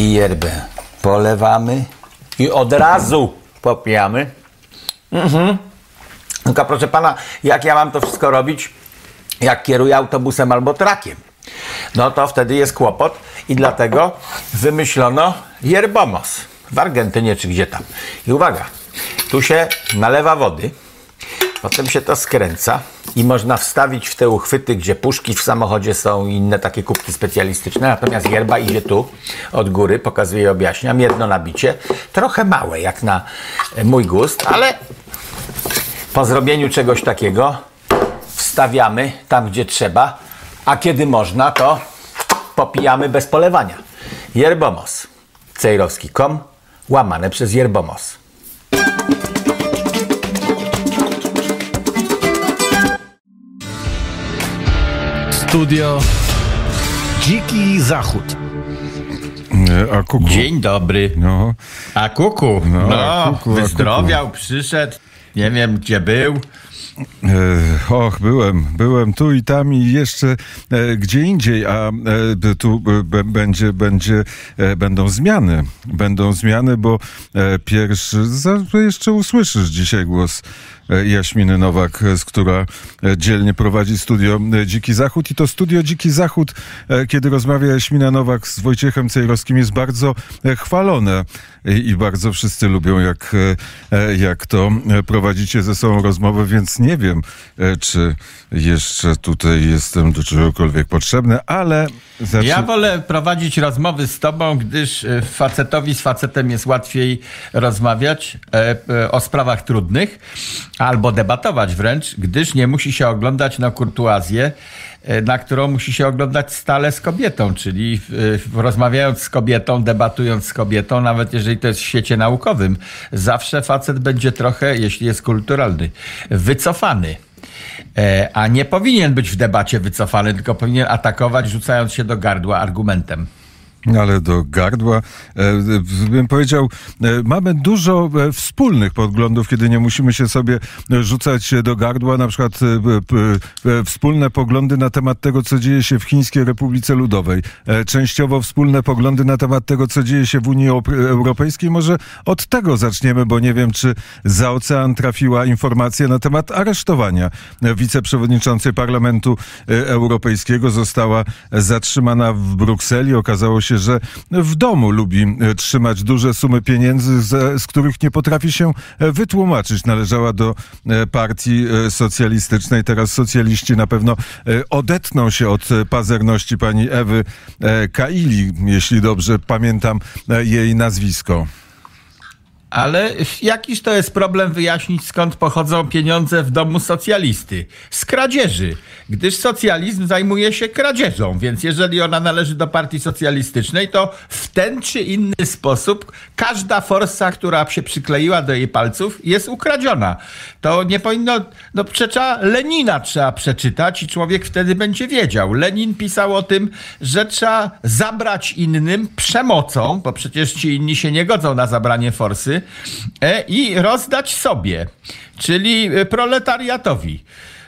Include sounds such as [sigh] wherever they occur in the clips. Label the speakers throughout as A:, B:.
A: i yerbę polewamy i od razu popijamy. Mhm. Tylko proszę pana, jak ja mam to wszystko robić, jak kieruję autobusem albo trakiem? No to wtedy jest kłopot i dlatego wymyślono yerbomos w Argentynie czy gdzie tam. I uwaga, tu się nalewa wody, potem się to skręca i można wstawić w te uchwyty, gdzie puszki w samochodzie są i inne takie kubki specjalistyczne, natomiast yerba idzie tu od góry, pokazuję i objaśniam, jedno nabicie, trochę małe jak na e, mój gust, ale po zrobieniu czegoś takiego wstawiamy tam, gdzie trzeba, a kiedy można, to popijamy bez polewania. Yerbomos. Cejrowski.com łamane przez Yerbomos.
B: Studio Dziki Zachód.
C: E, A kuku.
A: Dzień dobry.
C: No,
A: A kuku, no,
C: a kuku,
A: wyzdrowiał, przyszedł, nie wiem gdzie był.
C: e, och, byłem, byłem tu i tam i jeszcze e, gdzie indziej, a e, tu b- b- będzie, będzie, e, będą zmiany. Będą zmiany, bo e, pierwszy, za, jeszcze usłyszysz dzisiaj głos e, Jaśminy Nowak, e, z która e, dzielnie prowadzi studio e, Dziki Zachód. I to studio Dziki Zachód, e, kiedy rozmawia Jaśmina Nowak z Wojciechem Cejrowskim jest bardzo e, chwalone. I, bardzo wszyscy lubią, jak, e, e, jak to e, prowadzicie ze sobą rozmowę, więc nie wiem, e, czy jeszcze tutaj jestem do czegokolwiek potrzebny, ale zacznę...
A: Ja wolę prowadzić rozmowy z tobą, gdyż e, facetowi z facetem jest łatwiej rozmawiać e, e, o sprawach trudnych albo debatować wręcz, gdyż nie musi się oglądać na kurtuazję, e, na którą musi się oglądać stale z kobietą, czyli e, rozmawiając z kobietą, debatując z kobietą, nawet jeżeli to jest w świecie naukowym, zawsze facet będzie trochę, jeśli jest kulturalny, wycofany. E, A nie powinien być w debacie wycofany, tylko powinien atakować, rzucając się do gardła argumentem.
C: Ale do gardła, e, bym powiedział, e, mamy dużo e, wspólnych poglądów, kiedy nie musimy się sobie rzucać do gardła, na przykład wspólne poglądy na temat tego, co dzieje się w Chińskiej Republice Ludowej, częściowo wspólne poglądy na temat tego, co dzieje się w Unii Euro- Europejskiej. Może od tego zaczniemy, bo nie wiem, czy za ocean trafiła informacja na temat aresztowania wiceprzewodniczącej Parlamentu Europejskiego. Została zatrzymana w Brukseli. Okazało się, że w domu lubi e, trzymać duże sumy pieniędzy, z, z których nie potrafi się e, wytłumaczyć. Należała do e, partii socjalistycznej. Teraz socjaliści na pewno odetną się od pazerności pani Ewy Kaili, jeśli dobrze pamiętam jej nazwisko.
A: Ale jakiż to jest problem wyjaśnić, skąd pochodzą pieniądze w domu socjalisty? Z kradzieży, gdyż socjalizm zajmuje się kradzieżą, więc jeżeli ona należy do partii socjalistycznej, to w ten czy inny sposób każda forsa, która się przykleiła do jej palców, jest ukradziona. To nie powinno, no przecież Lenina trzeba przeczytać i człowiek wtedy będzie wiedział. Lenin pisał o tym, że trzeba zabrać innym przemocą, bo przecież ci inni się nie godzą na zabranie forsy, i rozdać sobie, czyli e, proletariatowi.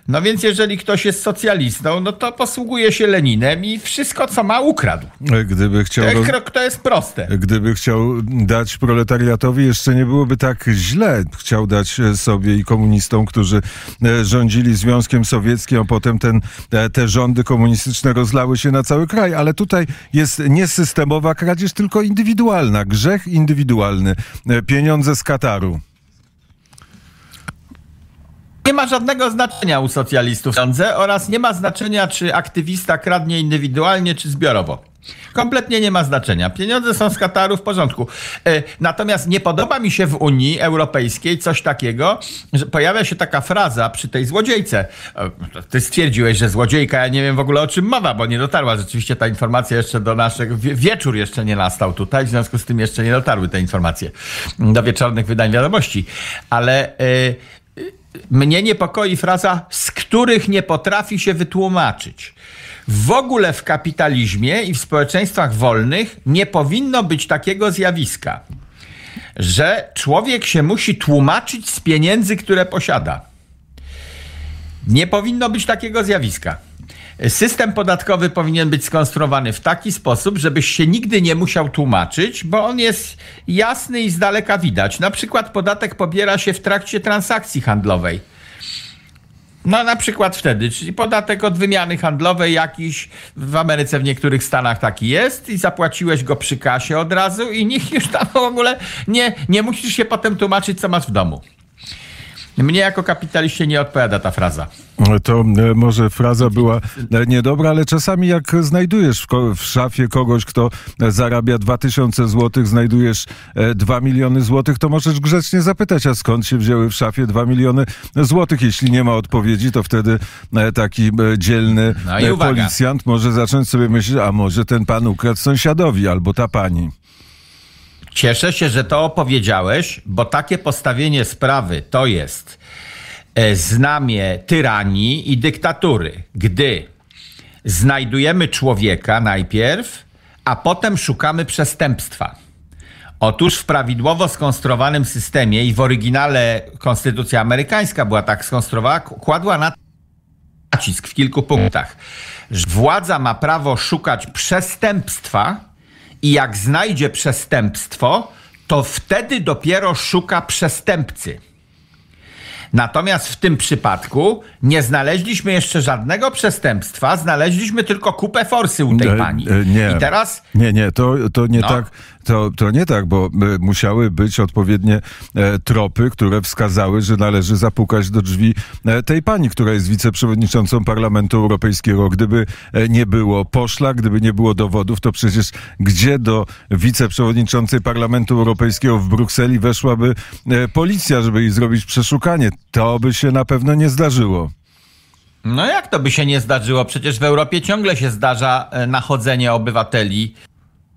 A: No więc jeżeli ktoś jest socjalistą, no to posługuje się Leninem i wszystko, co ma, ukradł.
C: Gdyby chciał...
A: To, jest- to jest proste.
C: Gdyby chciał dać proletariatowi, jeszcze nie byłoby tak źle. Chciał dać e, sobie i komunistom, którzy e, rządzili Związkiem Sowieckim, a potem ten, e, te rządy komunistyczne rozlały się na cały kraj. Ale tutaj jest nie systemowa kradzież, tylko indywidualna. Grzech indywidualny. Pieniądze z Kataru.
A: Ma żadnego znaczenia u socjalistów sądzę oraz nie ma znaczenia, czy aktywista kradnie indywidualnie, czy zbiorowo. Kompletnie nie ma znaczenia. Pieniądze są z Kataru w porządku. E, Natomiast nie podoba mi się w Unii Europejskiej coś takiego, że pojawia się taka fraza przy tej złodziejce. E, Ty stwierdziłeś, że złodziejka, ja nie wiem w ogóle o czym mowa, bo nie dotarła rzeczywiście ta informacja jeszcze do naszych. wie- Wieczór jeszcze nie nastał tutaj, w związku z tym jeszcze nie dotarły te informacje do wieczornych wydań wiadomości. Ale. Mnie niepokoi fraza, z których nie potrafi się wytłumaczyć. W ogóle w kapitalizmie i w społeczeństwach wolnych nie powinno być takiego zjawiska, że człowiek się musi tłumaczyć z pieniędzy, które posiada. Nie powinno być takiego zjawiska. System podatkowy powinien być skonstruowany w taki sposób, żebyś się nigdy nie musiał tłumaczyć, bo on jest jasny i z daleka widać. Na przykład podatek pobiera się w trakcie transakcji handlowej. No na przykład wtedy, czyli podatek od wymiany handlowej jakiś, w Ameryce w niektórych stanach taki jest i zapłaciłeś go przy kasie od razu i nikt już tam w ogóle nie, nie musisz się potem tłumaczyć, co masz w domu. Mnie jako kapitaliście nie odpowiada ta fraza.
C: To e, może fraza była e, niedobra, ale czasami jak znajdujesz w, szafie kogoś, kto e, zarabia 2000 zł, znajdujesz e, 2 miliony złotych, to możesz grzecznie zapytać, a skąd się wzięły w szafie 2 miliony złotych? Jeśli nie ma odpowiedzi, to wtedy taki dzielny
A: No
C: policjant może zacząć sobie myśleć, a może ten pan ukradł sąsiadowi albo ta pani.
A: Cieszę się, że to opowiedziałeś, bo takie postawienie sprawy to jest e, znamie tyranii i dyktatury, gdy znajdujemy człowieka najpierw, a potem szukamy przestępstwa. Otóż w prawidłowo skonstruowanym systemie i w oryginale konstytucja amerykańska była tak skonstruowana, kładła na nacisk w kilku punktach. Władza ma prawo szukać przestępstwa i jak znajdzie przestępstwo, to wtedy dopiero szuka przestępcy. Natomiast w tym przypadku nie znaleźliśmy jeszcze żadnego przestępstwa, znaleźliśmy tylko kupę forsy u tej
C: E,
A: pani.
C: e, nie.
A: I teraz
C: Nie, nie, to, to nie
A: No.
C: tak. To, to nie tak, bo e, musiały być odpowiednie e, tropy, które wskazały, że należy zapukać do drzwi e, tej pani, która jest wiceprzewodniczącą Parlamentu Europejskiego. Gdyby nie było poszla, gdyby nie było dowodów, to przecież gdzie do wiceprzewodniczącej Parlamentu Europejskiego w Brukseli weszłaby policja, żeby jej zrobić przeszukanie? To by się na pewno nie zdarzyło.
A: No jak to by się nie zdarzyło? Przecież w Europie ciągle się zdarza nachodzenie obywateli,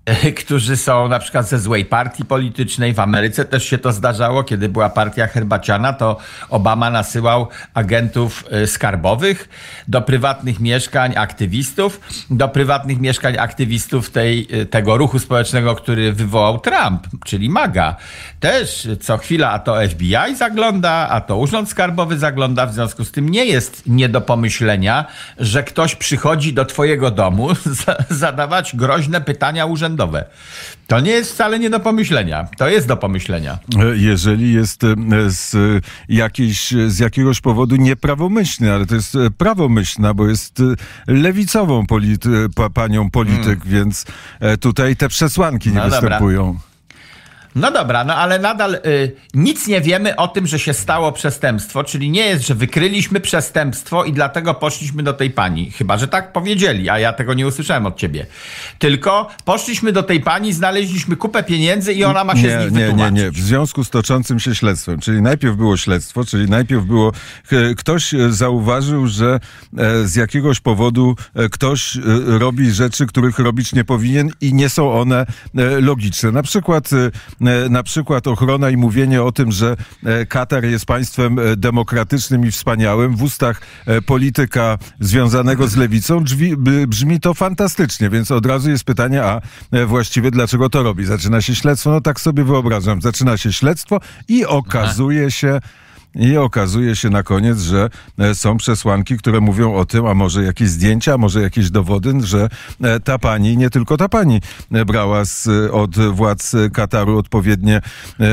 A: [laughs] którzy są na przykład ze złej partii politycznej. W Ameryce też się to zdarzało, kiedy była partia herbaciana, to Obama nasyłał agentów e, skarbowych do prywatnych mieszkań aktywistów, do prywatnych mieszkań aktywistów tej, e, tego ruchu społecznego, który wywołał Trump, czyli MAGA. Też co chwila a to FBI zagląda, a to Urząd Skarbowy zagląda, w związku z tym nie jest nie do pomyślenia, że ktoś przychodzi do twojego domu [laughs] za- zadawać groźne pytania urzędowe. To nie jest wcale nie do pomyślenia. To jest do pomyślenia.
C: E, jeżeli jest e, z, e, jakiejś, z jakiegoś powodu nieprawomyślny, ale to jest e, prawomyślna, bo jest e, lewicową polity, pa, panią polityk, więc e, tutaj te przesłanki nie.
A: No dobra. No dobra, no ale nadal y, nic nie wiemy o tym, że się stało przestępstwo, czyli nie jest, że wykryliśmy przestępstwo i dlatego poszliśmy do tej pani. Chyba, że tak powiedzieli, a ja tego nie usłyszałem od ciebie. Tylko poszliśmy do tej pani, znaleźliśmy kupę pieniędzy i ona ma się z
C: Nie,
A: nich
C: nie, nie,
A: wytłumaczyć.
C: nie. W związku z toczącym się śledztwem, czyli najpierw było śledztwo, czyli najpierw było, e, ktoś e, zauważył, że e, z jakiegoś powodu ktoś robi rzeczy, których robić nie powinien i nie są one logiczne. Na przykład, na przykład ochrona i mówienie o tym, że e, Katar jest państwem e, demokratycznym i wspaniałym. W ustach e, polityka związanego z lewicą drzwi, brzmi to fantastycznie, więc od razu jest pytanie, a e, właściwie dlaczego to robi? Zaczyna się śledztwo, no tak sobie wyobrażam, zaczyna się śledztwo i okazuje się, i okazuje się na koniec, że e, są przesłanki, które mówią o tym, a może jakieś zdjęcia, a może jakieś dowody, że e, ta pani, nie tylko ta pani, e, brała z, od władz Kataru odpowiednie,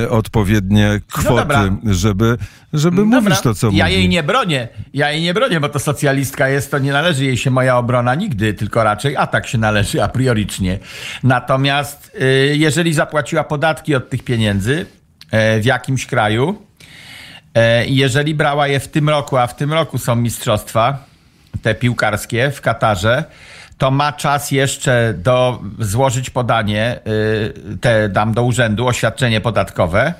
C: odpowiednie kwoty,
A: dobra.
C: żeby, żeby
A: Dobra,
C: mówić to, co
A: ja
C: mówi.
A: jej nie bronię. Ja jej nie bronię, bo to socjalistka jest, to nie należy jej się moja obrona nigdy, tylko raczej atak się należy a priorycznie. Natomiast y, jeżeli zapłaciła podatki od tych pieniędzy w jakimś kraju, jeżeli brała je w tym roku, a w tym roku są mistrzostwa, te piłkarskie w Katarze, to ma czas jeszcze do złożyć podanie, y, te dam do urzędu, oświadczenie podatkowe. e,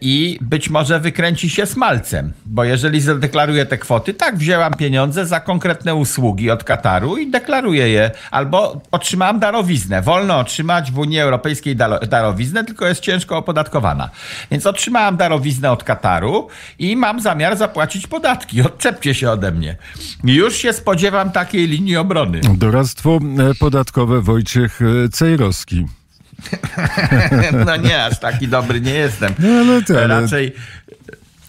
A: i być może wykręci się smalcem, bo jeżeli zadeklaruje te kwoty, tak, wzięłam pieniądze za konkretne usługi od Kataru i deklaruję je, albo otrzymałam darowiznę. Wolno otrzymać w Unii Europejskiej darowiznę, tylko jest ciężko opodatkowana. Więc otrzymałam darowiznę od Kataru i mam zamiar zapłacić podatki. Odczepcie się ode mnie. Już się spodziewam takiej linii obrony.
C: Doradztwo e, podatkowe Wojciech e, Cejrowski. [laughs]
A: No nie, aż taki dobry nie jestem.
C: No, ty, ale-
A: Raczej,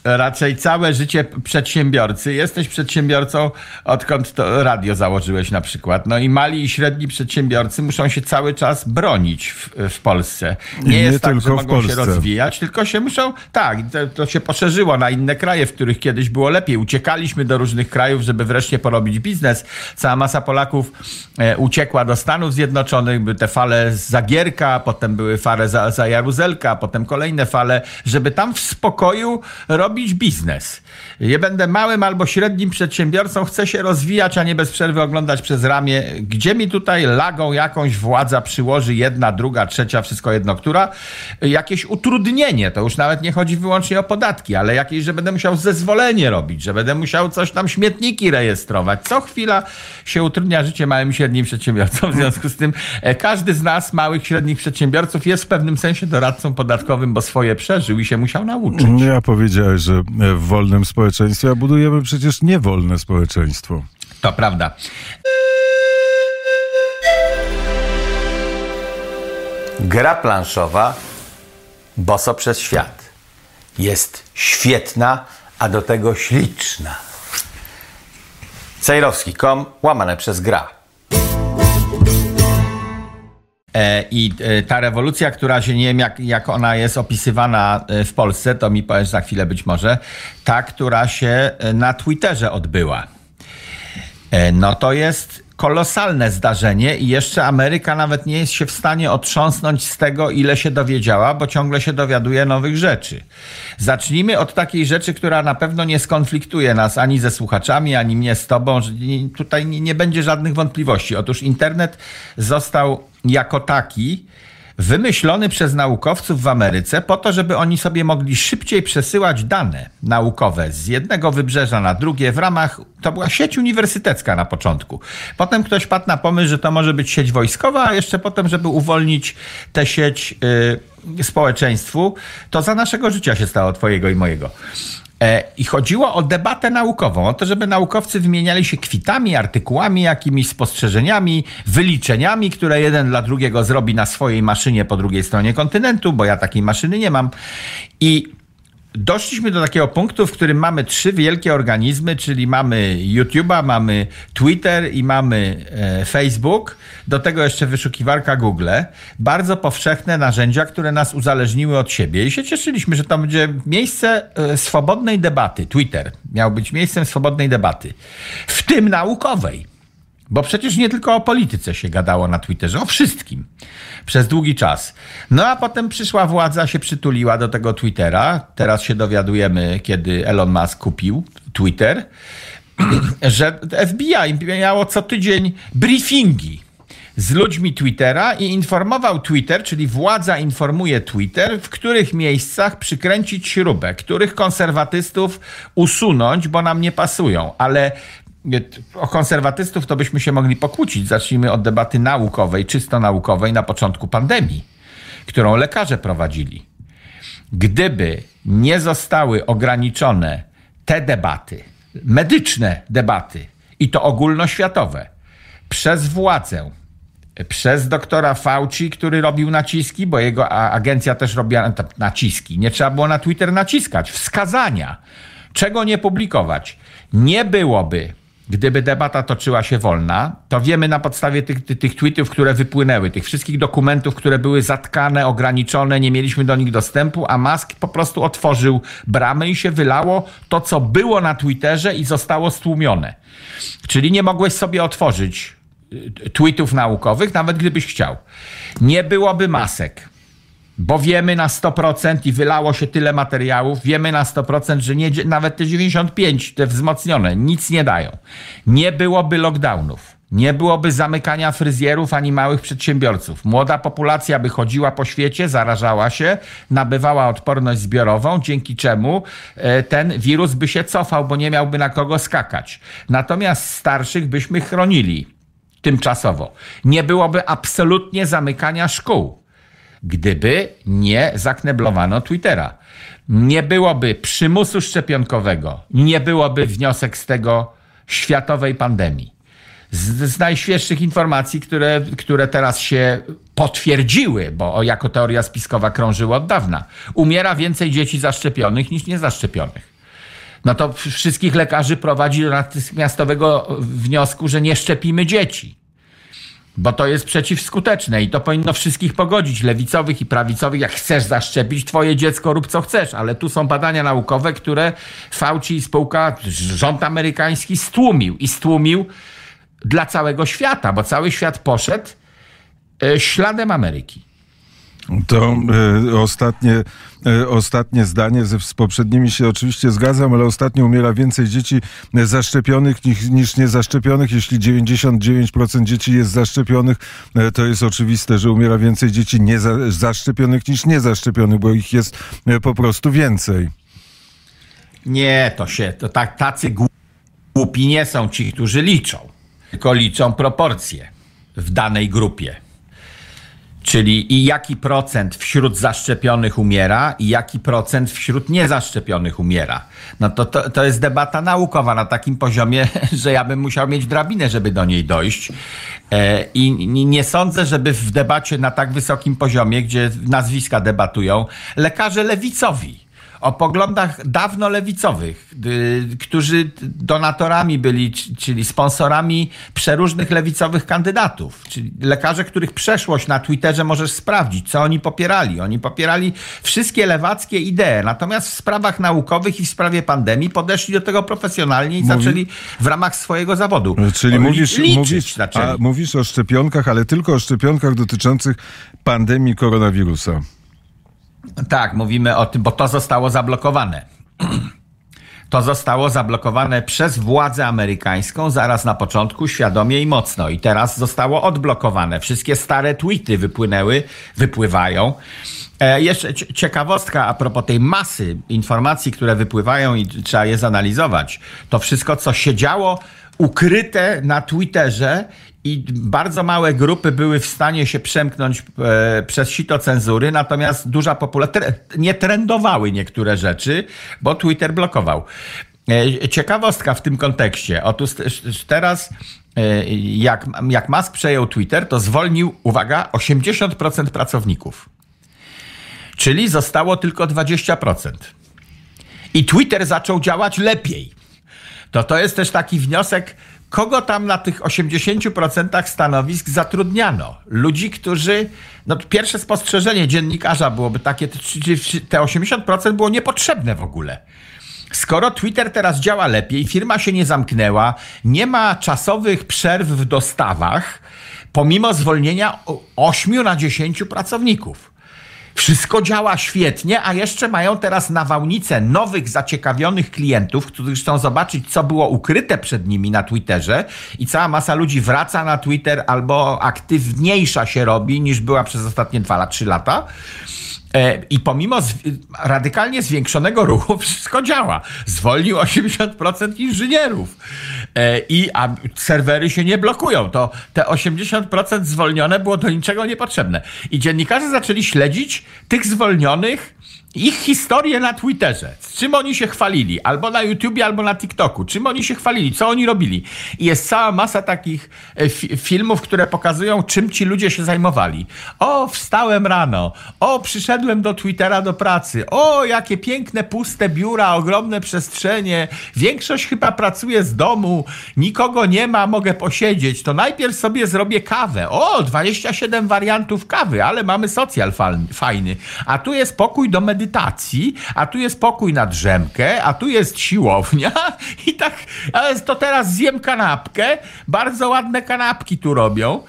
A: raczej całe życie przedsiębiorcy. Jesteś przedsiębiorcą, odkąd to radio założyłeś na przykład. No i mali i średni przedsiębiorcy muszą się cały czas bronić w, w Polsce. Nie,
C: nie
A: jest tak, że mogą się rozwijać, tylko się muszą, tak, to, to się poszerzyło na inne kraje, w których kiedyś było lepiej. Uciekaliśmy do różnych krajów, żeby wreszcie porobić biznes. Cała masa Polaków e, uciekła do Stanów Zjednoczonych, były te fale z Zagierka, potem były fale za, za Jaruzelka, potem kolejne fale, żeby tam w spokoju robić biznes. Ja będę małym albo średnim przedsiębiorcą, chcę się rozwijać, a nie bez przerwy oglądać przez ramię, gdzie mi tutaj lagą jakąś władza przyłoży jedna, druga, trzecia, wszystko jedno, która, jakieś utrudnienie, to już nawet nie chodzi wyłącznie o podatki, ale jakieś, że będę musiał zezwolenie robić, że będę musiał coś tam śmietniki rejestrować. Co chwila się utrudnia życie małym i średnim przedsiębiorcom. W związku z tym e, każdy z nas, małych, średnich przedsiębiorców, jest w pewnym sensie doradcą podatkowym, bo swoje przeżył i się musiał nauczyć.
C: Ja powiedziałeś, że w wolnym społeczeństwie, a budujemy przecież niewolne społeczeństwo.
A: To prawda. Gra planszowa Boso przez świat jest świetna, a do tego śliczna. Cejrowski.com łamane przez gra. E, I e, ta rewolucja, która się nie wiem, jak, jak ona jest opisywana e, w Polsce, to mi powiesz za chwilę być może, ta, która się na Twitterze odbyła. No to jest kolosalne zdarzenie i jeszcze Ameryka nawet nie jest się w stanie otrząsnąć z tego, ile się dowiedziała, bo ciągle się dowiaduje nowych rzeczy. Zacznijmy od takiej rzeczy, która na pewno nie skonfliktuje nas ani ze słuchaczami, ani mnie z tobą, tutaj nie będzie żadnych wątpliwości. Otóż internet został jako taki wymyślony przez naukowców w Ameryce po to, żeby oni sobie mogli szybciej przesyłać dane naukowe z jednego wybrzeża na drugie w ramach, to była sieć uniwersytecka na początku. Potem ktoś padł na pomysł, że to może być sieć wojskowa, a jeszcze potem, żeby uwolnić tę sieć y, społeczeństwu, to za naszego życia się stało twojego i mojego. E, I chodziło o debatę naukową, o to, żeby naukowcy wymieniali się kwitami, artykułami, jakimiś spostrzeżeniami, wyliczeniami, które jeden dla drugiego zrobi na swojej maszynie po drugiej stronie kontynentu, bo ja takiej maszyny nie mam. I doszliśmy do takiego punktu, w którym mamy trzy wielkie organizmy, czyli mamy YouTube'a, mamy Twitter i mamy e, Facebook. Do tego jeszcze wyszukiwarka Google. Bardzo powszechne narzędzia, które nas uzależniły od siebie. I się cieszyliśmy, że to będzie miejsce e, swobodnej debaty. Twitter miał być miejscem swobodnej debaty, w tym naukowej. Bo przecież nie tylko o polityce się gadało na Twitterze, o wszystkim. Przez długi czas. No a potem przyszła władza, się przytuliła do tego Twittera. Teraz się dowiadujemy, kiedy Elon Musk kupił Twitter, [clears throat] że FBI miało co tydzień briefingi z ludźmi Twittera i informował Twitter, czyli władza informuje Twitter, w których miejscach przykręcić śrubę, których konserwatystów usunąć, bo nam nie pasują. Ale o konserwatystów to byśmy się mogli pokłócić. Zacznijmy od debaty naukowej, czysto naukowej na początku pandemii, którą lekarze prowadzili. Gdyby nie zostały ograniczone te debaty, medyczne debaty, i to ogólnoświatowe, przez władzę, przez doktora Fauci, który robił naciski, bo jego agencja też robiła t- naciski. Nie trzeba było na Twitter naciskać. Wskazania. Czego nie publikować? Nie byłoby, gdyby debata toczyła się wolna, to wiemy na podstawie tych, tych, tweetów, które wypłynęły, tych wszystkich dokumentów, które były zatkane, ograniczone, nie mieliśmy do nich dostępu, a Musk po prostu otworzył bramy i się wylało to, co było na Twitterze i zostało stłumione. Czyli nie mogłeś sobie otworzyć y, tweetów naukowych, nawet gdybyś chciał. Nie byłoby masek. Bo wiemy na 100% i wylało się tyle materiałów, wiemy na 100%, że nie, nawet te 95, te wzmocnione, nic nie dają. Nie byłoby lockdownów. Nie byłoby zamykania fryzjerów ani małych przedsiębiorców. Młoda populacja by chodziła po świecie, zarażała się, nabywała odporność zbiorową, dzięki czemu e, ten wirus by się cofał, bo nie miałby na kogo skakać. Natomiast starszych byśmy chronili tymczasowo. Nie byłoby absolutnie zamykania szkół gdyby nie zakneblowano Twittera. Nie byłoby przymusu szczepionkowego, nie byłoby wniosek z tego światowej pandemii. Z, z najświeższych informacji, które, które teraz się potwierdziły, bo jako teoria spiskowa krążyła od dawna, umiera więcej dzieci zaszczepionych niż niezaszczepionych. no to wszystkich lekarzy prowadzi do natychmiastowego wniosku, że nie szczepimy dzieci. Bo to jest przeciwskuteczne i to powinno wszystkich pogodzić, lewicowych i prawicowych. Jak chcesz zaszczepić twoje dziecko, rób co chcesz, ale tu są badania naukowe, które Fauci i spółka, rząd amerykański stłumił i stłumił dla całego świata, bo cały świat poszedł e, śladem Ameryki.
C: To e, ostatnie, e, ostatnie zdanie, z, z poprzednimi się oczywiście zgadzam, ale ostatnio umiera więcej dzieci zaszczepionych niż, niż niezaszczepionych. Jeśli 99% dzieci jest zaszczepionych, e, to jest oczywiste, że umiera więcej dzieci niezaszczepionych niż niezaszczepionych, bo ich jest po prostu więcej.
A: Nie, to się, to tak, tacy głupi nie są ci, którzy liczą, tylko liczą proporcje w danej grupie. Czyli i jaki procent wśród zaszczepionych umiera, i jaki procent wśród niezaszczepionych umiera. No to, to, to jest debata naukowa na takim poziomie, [laughs] że ja bym musiał mieć drabinę, żeby do niej dojść. E, I nie sądzę, żeby w debacie na tak wysokim poziomie, gdzie nazwiska debatują, lekarze lewicowi o poglądach dawno lewicowych, y, którzy donatorami byli, czyli sponsorami przeróżnych lewicowych kandydatów, czyli lekarze, których przeszłość na Twitterze możesz sprawdzić, co oni popierali. Oni popierali wszystkie lewackie idee, natomiast w sprawach naukowych i w sprawie pandemii podeszli do tego profesjonalnie i Mówi... zaczęli w ramach swojego zawodu.
C: Czyli mówisz, mówisz, mówisz o szczepionkach, ale tylko o szczepionkach dotyczących pandemii koronawirusa.
A: Tak, mówimy o tym, bo to zostało zablokowane. [clears throat] To zostało zablokowane przez władzę amerykańską zaraz na początku, świadomie i mocno. I teraz zostało odblokowane. Wszystkie stare tweety wypłynęły, wypływają. E, jeszcze ciekawostka a propos tej masy informacji, które wypływają i trzeba je zanalizować. To wszystko, co się działo ukryte na Twitterze i bardzo małe grupy były w stanie się przemknąć e, przez sito cenzury, natomiast duża populacja, nie trendowały niektóre rzeczy, bo Twitter blokował. E, ciekawostka w tym kontekście. Otóż teraz, e, jak, jak Musk przejął Twitter, to zwolnił, uwaga, 80% pracowników. Czyli zostało tylko 20%. I Twitter zaczął działać lepiej. To to jest też taki wniosek, kogo tam na tych 80% stanowisk zatrudniano? Ludzi, którzy. No, pierwsze spostrzeżenie dziennikarza byłoby takie, te 80% było niepotrzebne w ogóle. Skoro Twitter teraz działa lepiej, firma się nie zamknęła, nie ma czasowych przerw w dostawach, pomimo zwolnienia 8 na 10 pracowników. Wszystko działa świetnie, a jeszcze mają teraz nawałnicę nowych, zaciekawionych klientów, którzy chcą zobaczyć, co było ukryte przed nimi na Twitterze i cała masa ludzi wraca na Twitter albo aktywniejsza się robi niż była przez ostatnie 2-3 lata. E, I pomimo radykalnie zwiększonego ruchu wszystko działa. Zwolnił 80% inżynierów. E, I a serwery się nie blokują. To te 80% zwolnione było do niczego niepotrzebne. I dziennikarze zaczęli śledzić tych zwolnionych ich historię na Twitterze, z czym oni się chwalili, albo na YouTubie, albo na TikToku, czym oni się chwalili, co oni robili. I jest cała masa takich e, filmów, które pokazują, czym ci ludzie się zajmowali. O, wstałem rano, o, przyszedłem do Twittera do pracy, o, jakie piękne, puste biura, ogromne przestrzenie, większość chyba pracuje z domu, nikogo nie ma, mogę posiedzieć, to najpierw sobie zrobię kawę. O, 27 wariantów kawy, ale mamy socjal fajny. A tu jest pokój do medytacji medytacji, a tu jest pokój na drzemkę, a tu jest siłownia [laughs] i tak, to teraz zjem kanapkę, bardzo ładne kanapki tu robią.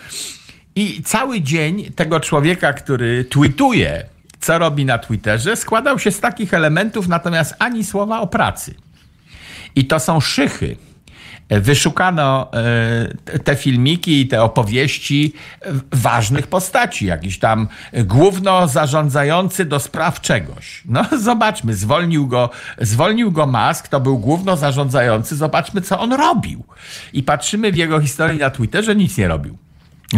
A: I cały dzień tego człowieka, który tweetuje, co robi na Twitterze, składał się z takich elementów, natomiast ani słowa o pracy. I to są szychy wyszukano e, te filmiki i te opowieści ważnych postaci, jakiś tam główno zarządzający do spraw czegoś. No [laughs] zobaczmy, zwolnił go, zwolnił go Musk, to był główno zarządzający, zobaczmy co on robił. I patrzymy w jego historii na Twitterze, nic nie robił.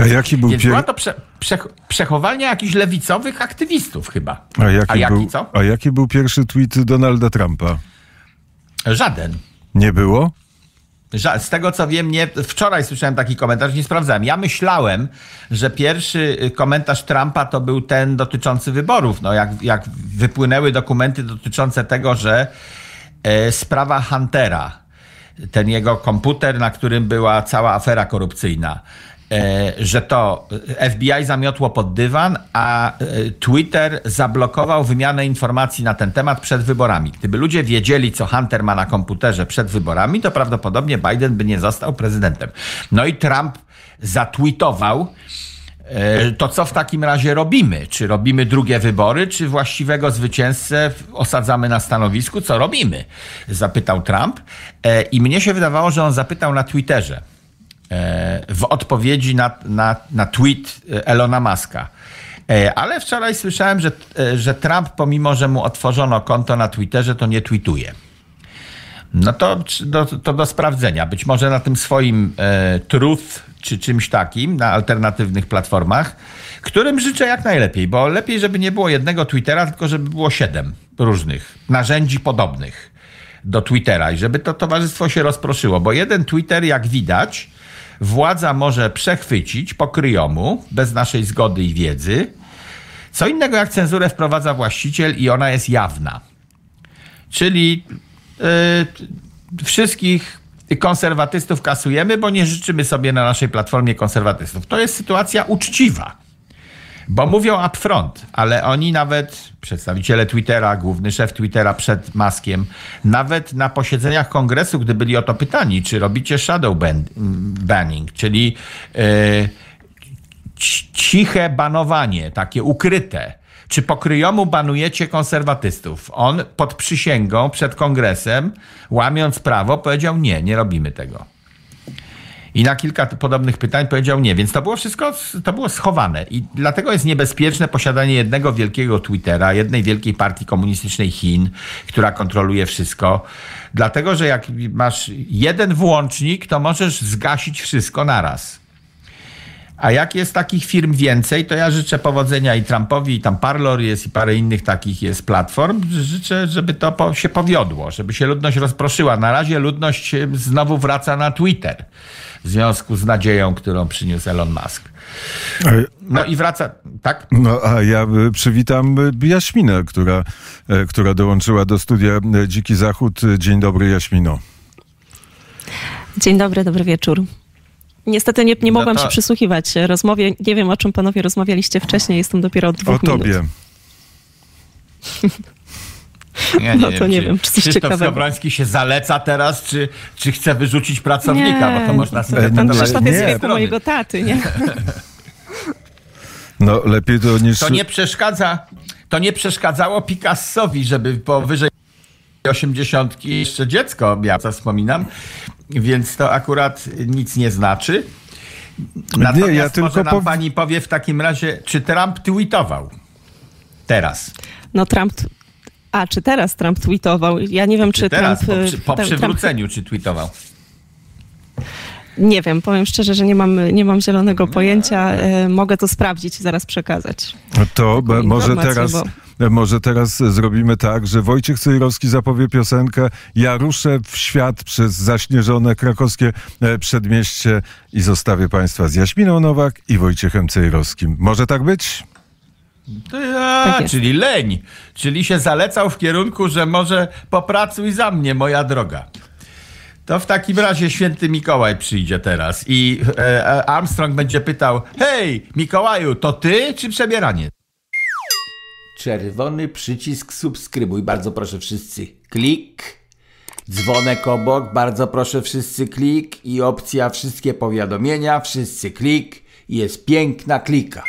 C: A jaki był
A: Więc pier... była to prze, prze, przechowalnia jakichś lewicowych aktywistów chyba.
C: A jaki, a jaki był, co? A jaki był pierwszy tweet Donalda Trumpa?
A: Żaden.
C: Nie było?
A: Z tego co wiem, nie, wczoraj słyszałem taki komentarz, nie sprawdzałem. Ja myślałem, że pierwszy y, komentarz Trumpa to był ten dotyczący wyborów. No, jak, jak wypłynęły dokumenty dotyczące tego, że e, sprawa Huntera, ten jego komputer, na którym była cała afera korupcyjna. E, że to FBI zamiotło pod dywan, a e, Twitter zablokował wymianę informacji na ten temat przed wyborami. Gdyby ludzie wiedzieli, co Hunter ma na komputerze przed wyborami, to prawdopodobnie Biden by nie został prezydentem. No i Trump zatweetował, e, to co w takim razie robimy? Czy robimy drugie wybory, czy właściwego zwycięzcę osadzamy na stanowisku? Co robimy? Zapytał Trump. I mnie się wydawało, że on zapytał na Twitterze w odpowiedzi na, na, na tweet Elona Muska. E, ale wczoraj słyszałem, że, e, że Trump, pomimo że mu otworzono konto na Twitterze, to nie tweetuje. No to do, to do sprawdzenia. Być może na tym swoim e, Truth czy czymś takim, na alternatywnych platformach, którym życzę jak najlepiej, bo lepiej, żeby nie było jednego Twittera, tylko żeby było siedem różnych narzędzi podobnych do Twittera i żeby to towarzystwo się rozproszyło, bo jeden Twitter, jak widać, władza może przechwycić po kryjomu, bez naszej zgody i wiedzy. Co innego jak cenzurę wprowadza właściciel i ona jest jawna. Czyli yy, wszystkich konserwatystów kasujemy, bo nie życzymy sobie na naszej platformie konserwatystów. To jest sytuacja uczciwa. Bo mówią upfront, ale oni nawet, przedstawiciele Twittera, główny szef Twittera przed Maskiem, nawet na posiedzeniach kongresu, gdy byli o to pytani, czy robicie shadow ban banning, czyli yy, ciche banowanie, takie ukryte, czy pokryjomu banujecie konserwatystów? On pod przysięgą przed kongresem, łamiąc prawo, powiedział nie, nie robimy tego. I na kilka podobnych pytań powiedział nie, więc to było wszystko, to było schowane. I dlatego jest niebezpieczne posiadanie jednego wielkiego Twittera, jednej wielkiej partii komunistycznej Chin, która kontroluje wszystko. Dlatego, że jak masz jeden włącznik, to możesz zgasić wszystko naraz. A jak jest takich firm więcej, to ja życzę powodzenia i Trumpowi, i tam Parlor jest, i parę innych takich jest platform. Życzę, żeby to się powiodło, żeby się ludność rozproszyła. Na razie ludność znowu wraca na Twitter w związku z nadzieją, którą przyniósł Elon Musk. No i wraca, tak?
C: No a ja e, przywitam e, Jaśminę, która, e, która dołączyła do studia Dziki Zachód. Dzień dobry, Jaśmino.
D: Dzień dobry, dobry wieczór. Niestety nie, nie no mogłam się przysłuchiwać rozmowie. Nie wiem, o czym panowie rozmawialiście wcześniej. Jestem dopiero od dwóch
C: o minut. O tobie.
D: Ja nie no to wiem, nie wiem, czy coś Krzysztof
A: Skowroński się zaleca teraz, czy, czy chce wyrzucić pracownika,
D: nie,
A: bo to można
D: sobie Pan Krzysztof jest wieku mojego taty, nie?
C: No lepiej to niż...
A: To nie przeszkadza, to nie przeszkadzało Picassowi, żeby powyżej 80 jeszcze dziecko co wspominam, więc to akurat nic nie znaczy. Natomiast nie, ja tylko może nam pani powie w takim razie, czy Trump tweetował teraz?
D: No Trump a, czy teraz Trump tweetował? Ja nie wiem, czy, czy teraz,
A: Trump... Po, przy, po przywróceniu, Trump... czy tweetował?
D: Nie wiem, powiem szczerze, że nie mam, nie mam zielonego pojęcia. E, mogę to sprawdzić i zaraz przekazać.
C: To może teraz, bo... może teraz zrobimy tak, że Wojciech Cejrowski zapowie piosenkę Ja ruszę w świat przez zaśnieżone krakowskie e, przedmieście i zostawię Państwa z Jaśminą Nowak i Wojciechem Cejrowskim. Może tak być?
A: Ja, tak czyli leń, czyli się zalecał w kierunku, że może popracuj za mnie, moja droga. To w takim razie święty Mikołaj przyjdzie teraz i e, Armstrong będzie pytał: Hej, Mikołaju, to ty czy przebieranie? Czerwony przycisk subskrybuj, bardzo proszę wszyscy. Klik. Dzwonek obok, bardzo proszę wszyscy klik i opcja wszystkie powiadomienia, wszyscy klik jest piękna klika.